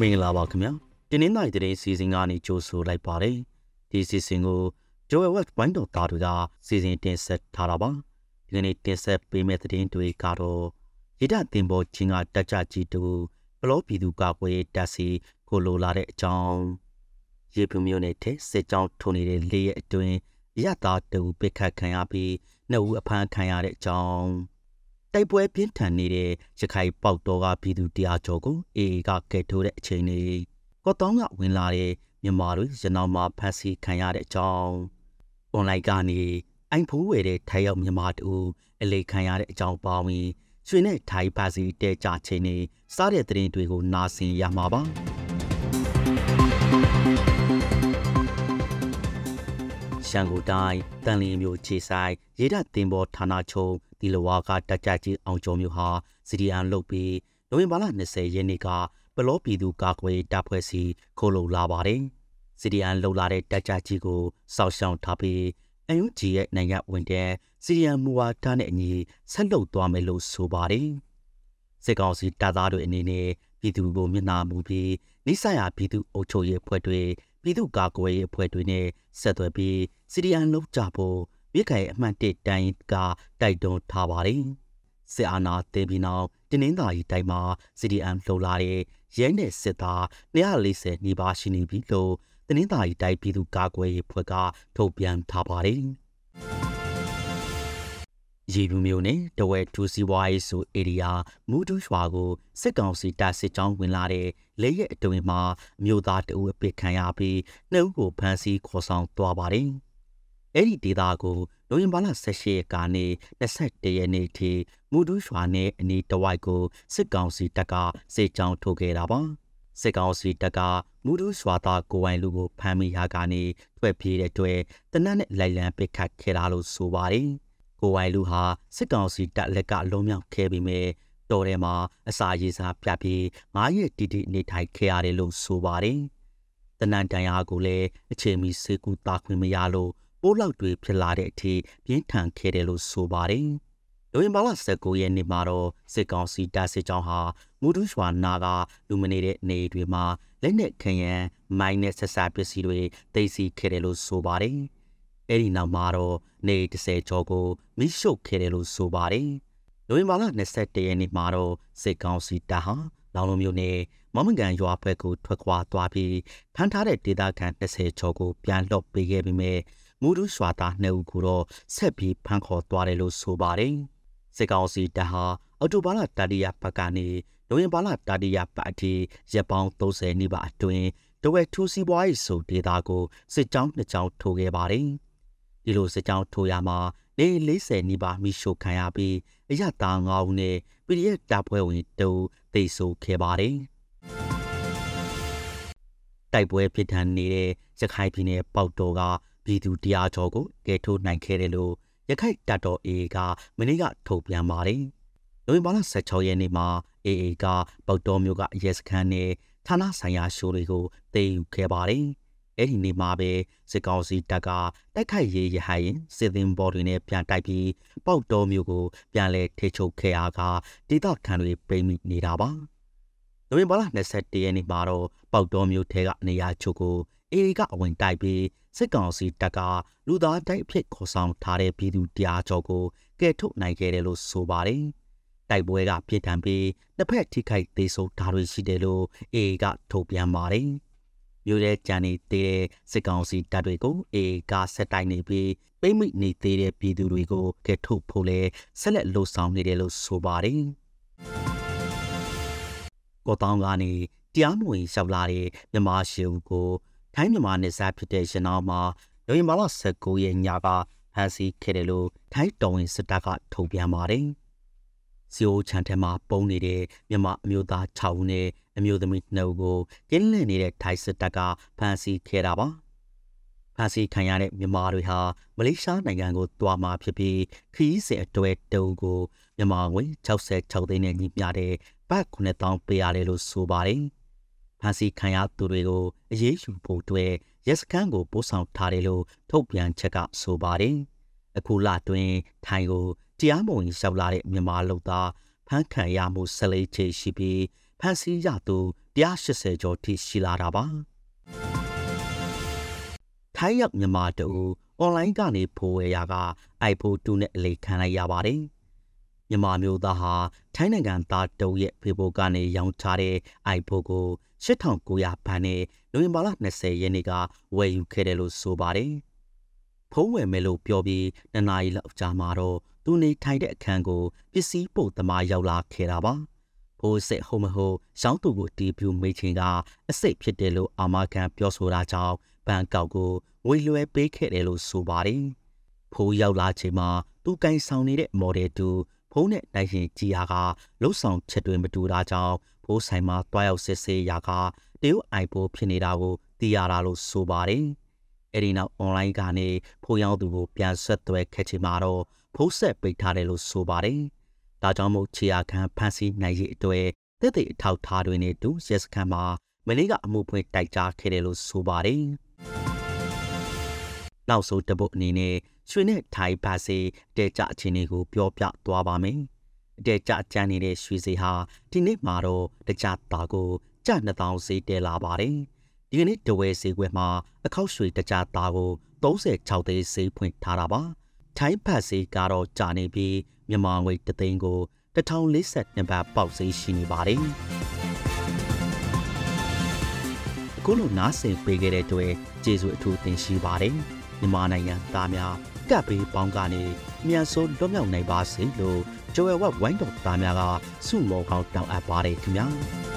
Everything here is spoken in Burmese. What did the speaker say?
မင်္ဂလာပါခင်ဗျာတင်းနှင်းနိုင်တဲ့စီစဉ်ကနေကြိုးဆိုလိုက်ပါတယ်ဒီစီစဉ်ကို Joel West ဝိုင်းတော်သားတို့ကစီစဉ်တင်ဆက်ထားတာပါဒီကနေ့တင်ဆက်ပေးမယ့်သတင်းတွေကတော့ရဒတင်ပေါ်ချင်းကတက်ကြကြီးတူဘလောပြည်သူကကွယ်တက်စီကိုလိုလာတဲ့အကြောင်းရေပူမျိုးနဲ့တဲ့စစ်ကြောင်းထုံနေတဲ့လေးရဲ့အတွင်းရသားတူပစ်ခတ်ခံရပြီးနှစ်ဦးအဖမ်းခံရတဲ့အကြောင်း တိုက်ပွဲပြင်းထန်နေတဲ့ရခိုင်ပေါက်တော်ကပြည်သူတရားကျော်ကိုအေအေကကဲထိုးတဲ့အချိန်လေးကော့တောင်းကဝင်လာတဲ့မြန်မာတွေရနောက်မှာဖမ်းဆီးခံရတဲ့အကြောင်းအွန်လိုင်းကနေအိုင်ဖိုးဝယ်တဲ့ထိုင်ရောက်မြန်မာတူအလေးခံရတဲ့အကြောင်းပါဝင်ရွှေနဲ့ထိုင်ပါစီတဲကြချိန်နေစားတဲ့သတင်းတွေကိုနားဆင်ရမှာပါရှန်ကိုတိုင်းတန်လီမျိုးခြေဆိုင်ရေဒတင်ပေါ်ဌာနချုပ် ဒီလဝါကတက်ကြကြီးအောင်ကျော်မျိုးဟာစီဒီအန်လုတ်ပြီးနိုဝင်ဘာလ20ရက်နေ့ကပလောပြည်သူကာကွယ်တပ်ဖွဲ့စီခိုးလုံလာပါတယ်စီဒီအန်လုံလာတဲ့တက်ကြကြီးကိုစောက်ရှောင်ထားပြီးအယူဂျီရဲ့နိုင်ငံဝင်တဲ့စီဒီအန်မူဝါဒနဲ့အညီဆက်လုပ်သွားမယ်လို့ဆိုပါတယ်စစ်ကောင်စီတပ်သားတွေအနေနဲ့ပြည်သူကိုမျက်နှာမူပြီးနိစ္စရာပြည်သူအုပ်ချုပ်ရေးဖွဲ့တွေပြည်သူ့ကာကွယ်ရေးအဖွဲ့တွေနဲ့ဆက်သွယ်ပြီးစီဒီအန်လုပ်ကြဖို့ မြစ်ခိုင်အမှတ်1တိုင်းကတိုက်တွန်းထားပါတယ်။စစ်အာဏာသိမ်းပြီးနောက်တင်းနှင်းသာရီတိုင်းမှာ CDM လှုပ်လာတဲ့ရဲနဲ့စစ်သား240နီးပါးရှိနေပြီလို့တင်းနှင်းသာရီတိုင်းပြည်သူ့ကာကွယ်ရေးအဖွဲ့ကထုတ်ပြန်ထားပါတယ်။ရေဘူးမျိုးနဲ့တဝဲထူစီဝိုင်းဆိုဧရိယာမူတူးရွာကိုစစ်ကောင်စီတပ်စစ်ကြောင်းဝင်လာတဲ့လက်ရက်အတွင်းမှာမြို့သားတအုပ်အပစ်ခံရပြီးနှစ်ဦးကိုဖမ်းဆီးခေါ်ဆောင်သွားပါတယ်။ အဲ့ဒီဒေသကိုနိုဝင်ဘာလ18ရက်ကနေ21ရက်နေ့ထိမူဒူးရွာနဲ့အနီးတဝိုက်ကိုစစ်ကောင်စီတပ်ကစစ်ကြောင်းထုတ်ခဲ့တာပါစစ်ကောင်စီတပ်ကမူဒူးရွာသားကိုဝိုင်လူကိုဖမ်းမိရာကနေထွက်ပြေးတဲ့အတွက်တနက်နဲ့လိုက်လံပစ်ခတ်ခဲ့တာလို့ဆိုပါတယ်ကိုဝိုင်လူဟာစစ်ကောင်စီတပ်လက်ကလုံးမြောက်ခဲ့ပြီးမြဲတော်ထဲမှာအစာရည်စားပြပြီးငားရက်တီတီနေထိုင်ခဲ့ရတယ်လို့ဆိုပါတယ်တနန်တန်ရာကိုလည်းအချိန်မီစေကူတာခွင့်မရလို့ ပိုးလောက်တွေဖြစ်လာတဲ့အထိပြင်းထန်ခဲ့တယ်လို့ဆိုပါတယ်။နိုဝင်ဘာလ19ရက်နေ့မှာတော့စစ်ကောင်စီတပ်စစ်ကြောင်းဟာမူဒူးရွာနာကလူမနေတဲ့နေတွေမှာလက်နက်ခရန်မိုင်းနဲ့ဆက်စားပစ္စည်းတွေတိတ်ဆီခဲ့တယ်လို့ဆိုပါတယ်။အဲဒီနောက်မှာတော့နေ30ကျော်ကိုမိရှုပ်ခဲ့တယ်လို့ဆိုပါတယ်။နိုဝင်ဘာလ21ရက်နေ့မှာတော့စစ်ကောင်စီတပ်ဟာလောင်လုံးမျိုးနဲ့မမကန်ရွာဘက်ကိုထွက်ခွာသွားပြီးဖမ်းထားတဲ့ဒေသခံ20ကျော်ကိုပြန်လွှတ်ပေးခဲ့ပြီးမြဲ မူဒူးရွာသားနှစ်ဦးကိုတော့ဆက်ပြီးဖမ်းခေါ်သွားတယ်လို့ဆိုပါတယ်။စစ်ကောင်စီတပ်ဟာအော်တိုဘာလတတိယပတ်ကနေနိုဝင်ဘာလတတိယပတ်အထိရပ်ပေါင်း30နီးပါးအတွင်းတဝက်ထူစီပွားရေးဆိုဒေတာကိုစစ်ကြောင်းနှစ်ကြောင်းထိုးခဲ့ပါတယ်။ဒီလိုစစ်ကြောင်းထိုးရမှာနေ40နီးပါးမိရှို့ခံရပြီးအရတာ9ဦးနဲ့ PDF တပ်ဖွဲ့ဝင်2ဦးသေဆုံးခဲ့ပါတယ်။တိုက်ပွဲဖြစ်ထန်နေတဲ့ရခိုင်ပြည်နယ်ပေါက်တော်က ပြည်သူတရားကျော်ကိုကယ်ထုတ်နိုင်ခဲ့တယ်လို့ရခိုင်တပ်တော် AA ကမနေ့ကထုတ်ပြန်ပါတယ်။နိုဝင်ဘာလ16ရက်နေ့မှာ AA ကပေါက်တော်မြို့ကရဲစခန်းနဲ့ဌာနဆိုင်ရာရှိုးတွေကိုသိမ်းယူခဲ့ပါတယ်။အဲ့ဒီနေ့မှာပဲစစ်ကောင်စီတပ်ကတိုက်ခိုက်ရေးရဟရင်စစ်သင်ဘောတွေနဲ့ပြန်တိုက်ပြီးပေါက်တော်မြို့ကိုပြန်လဲထိချုပ်ခဲ့အားကဒေသခံတွေပိတ်မိနေတာပါ။နိုဝင်ဘာလ21ရက်နေ့မှာတော့ပေါက်တော်မြို့ထဲကနေရာချုပ်ကို အေကအဝင်တိုက်ပြီးစစ်ကောင်စီတပ်ကလူသားတိုက်အဖြစ်ခေါ်ဆောင်ထားတဲ့ပြည်သူတရားကျော်ကိုကယ်ထုတ်နိုင်ခဲ့တယ်လို့ဆိုပါတယ်။တိုက်ပွဲကပြစ်ဒဏ်ပြီးတစ်ဖက်ထိခိုက်သေးဆုံးဓာတ်တွေရှိတယ်လို့အေကထုတ်ပြန်ပါတယ်။မြို့ရဲ့ကြံနေသေးတဲ့စစ်ကောင်စီတပ်တွေကိုအေကဆက်တိုက်နေပြီးပိတ်မိနေသေးတဲ့ပြည်သူတွေကိုကယ်ထုတ်ဖို့လဲဆက်လက်လှုံ့ဆော်နေတယ်လို့ဆိုပါတယ်။ကိုတောင်းကနေတရားမဝင်လျှောက်လာတဲ့မြမရှိဦးကို ထိုင်းမြန်မာနယ်စပ်ဖြစ်တဲ့ရနောင်းမှာနိုဝင်ဘာလ19ရက်ညကဖမ်းဆီးခဲ့တယ်လို့ထိုင်းတော်ဝင်စစ်တပ်ကထုတ်ပြန်ပါတယ်။စီအိုချန်ထဲမှာပုံနေတဲ့မြန်မာအမျိုးသား6ဦးနဲ့အမျိုးသမီး2ဦးကိုကင်းလည်နေတဲ့ထိုင်းစစ်တပ်ကဖမ်းဆီးခဲ့တာပါ။ဖမ်းဆီးခံရတဲ့မြန်မာတွေဟာမလေးရှားနိုင်ငံကိုတွားမှာဖြစ်ပြီးခရီးစဉ်အတွဲတုံးကိုမြန်မာငွေ66သိန်းနဲ့ညီမျှတဲ့ဘတ်9000ပေးရတယ်လို့ဆိုပါတယ်။ ဖမ်းဆီးခံရသူတွေကိုအရေးယူဖို့အတွက်ရဲစခန်းကိုပို့ဆောင်ထားတယ်လို့ထုတ်ပြန်ချက်ကဆိုပါတယ်။အခုလတွင်ထိုင်ကိုတရားမဝင်လျှောက်လာတဲ့မြန်မာလူသားဖမ်းခံရမှုဆက်လေးချေရှိပြီးဖမ်းဆီးရသူ180ကျော်ထိရှိလာတာပါထိုင်းရောက်မြန်မာတူအွန်လိုင်းကနေဖိုးဝယ်ရာက iPhone 2နဲ့အလေးခံလိုက်ရပါတယ် မြန်မာမျိုးသားဟာထိုင်းနိုင်ငံသားတုံးရဲ့ Facebook ကနေရောင်းချတဲ့ iPhone ကို8900ဘတ်နဲ့နိုဝင်ဘာလ20ရက်နေ့ကဝယ်ယူခဲ့တယ်လို့ဆိုပါတယ်။ဖုံးဝယ်မယ်လို့ပြောပြီးနှစ်နာရီလောက်ကြာမှတော့သူနေထိုင်တဲ့အခန်းကိုပစ္စည်းပို့သမားရောက်လာခဲ့တာပါ။ဖိုးစစ်ဟုတ်မဟုတ်ရောင်းသူကိုတီးပြူမိချင်းကအစိတ်ဖြစ်တယ်လို့အာမခံပြောဆိုတာကြောင့်ဘန်ကောက်ကိုငွေလွှဲပေးခဲ့တယ်လို့ဆိုပါတယ်။ဖိုးရောက်လာချိန်မှာသူကင်ဆောင်နေတဲ့မော်ဒယ်တူ ဖုန်းနဲ့နိုင်ရင်ကြည်ယာကလှုပ်ဆောင်ချက်တွေမတူတာကြောင့်ဖိုးဆိုင်မှာတွားရောက်စစ်ဆေးရာကတရုတ်အိုင်ပိုဖြစ်နေတာကိုသိရတာလို့ဆိုပါတယ်။အဲဒီနောက်အွန်လိုင်းကနေဖိုးရောက်သူကိုပြန်ဆက်သွဲခဲ့ချင်မှာတော့ဖိုးဆက်ပိတ်ထားတယ်လို့ဆိုပါတယ်။ဒါကြောင့်မို့ခြေရာခံဖန်ဆီးနိုင်ရေးအတွက်တက်တဲ့အထောက်ထားတွေနဲ့တူရက်စခန်းမှာမလေးကအမှုဖွင့်တိုက်ကြားခဲ့တယ်လို့ဆိုပါတယ်။နောက်ဆုံးတပုတ်အနေနဲ့ ရွှေနဲ့ထိုင်ပါစေတဲကြအခြေအနေကိုပြောပြသွားပါမယ်။အတဲကြကြမ်းနေတဲ့ရွှေစီဟာဒီနေ့မှာတော့တကြတာကိုကြ2000စေးတဲလာပါတယ်။ဒီကနေ့တဝဲစေခွဲမှာအခောက်ရွှေတကြတာကို36သိန်းစေးဖွင့်ထားတာပါ။ထိုင်းဖတ်စေကတော့ကြာနေပြီးမြန်မာငွေတသိန်းကို1042ဘတ်ပေါက်စေးရှိနေပါတယ်။အခုလိုနားဆင်ပေးခဲ့တဲ့အတွက်ကျေးဇူးအထူးတင်ရှိပါတယ်။ မြန်မာနိုင်ငံသားများကပ်ဘေးပေါင်းကနေမြန်ဆိုလွတ်မြောက်နိုင်ပါစေလို့ဂျိုဝဲဝက်ဝိုင်းတော်သားများကဆုမောကောင်းတောင်းအပ်ပါတယ်ခင်ဗျာ။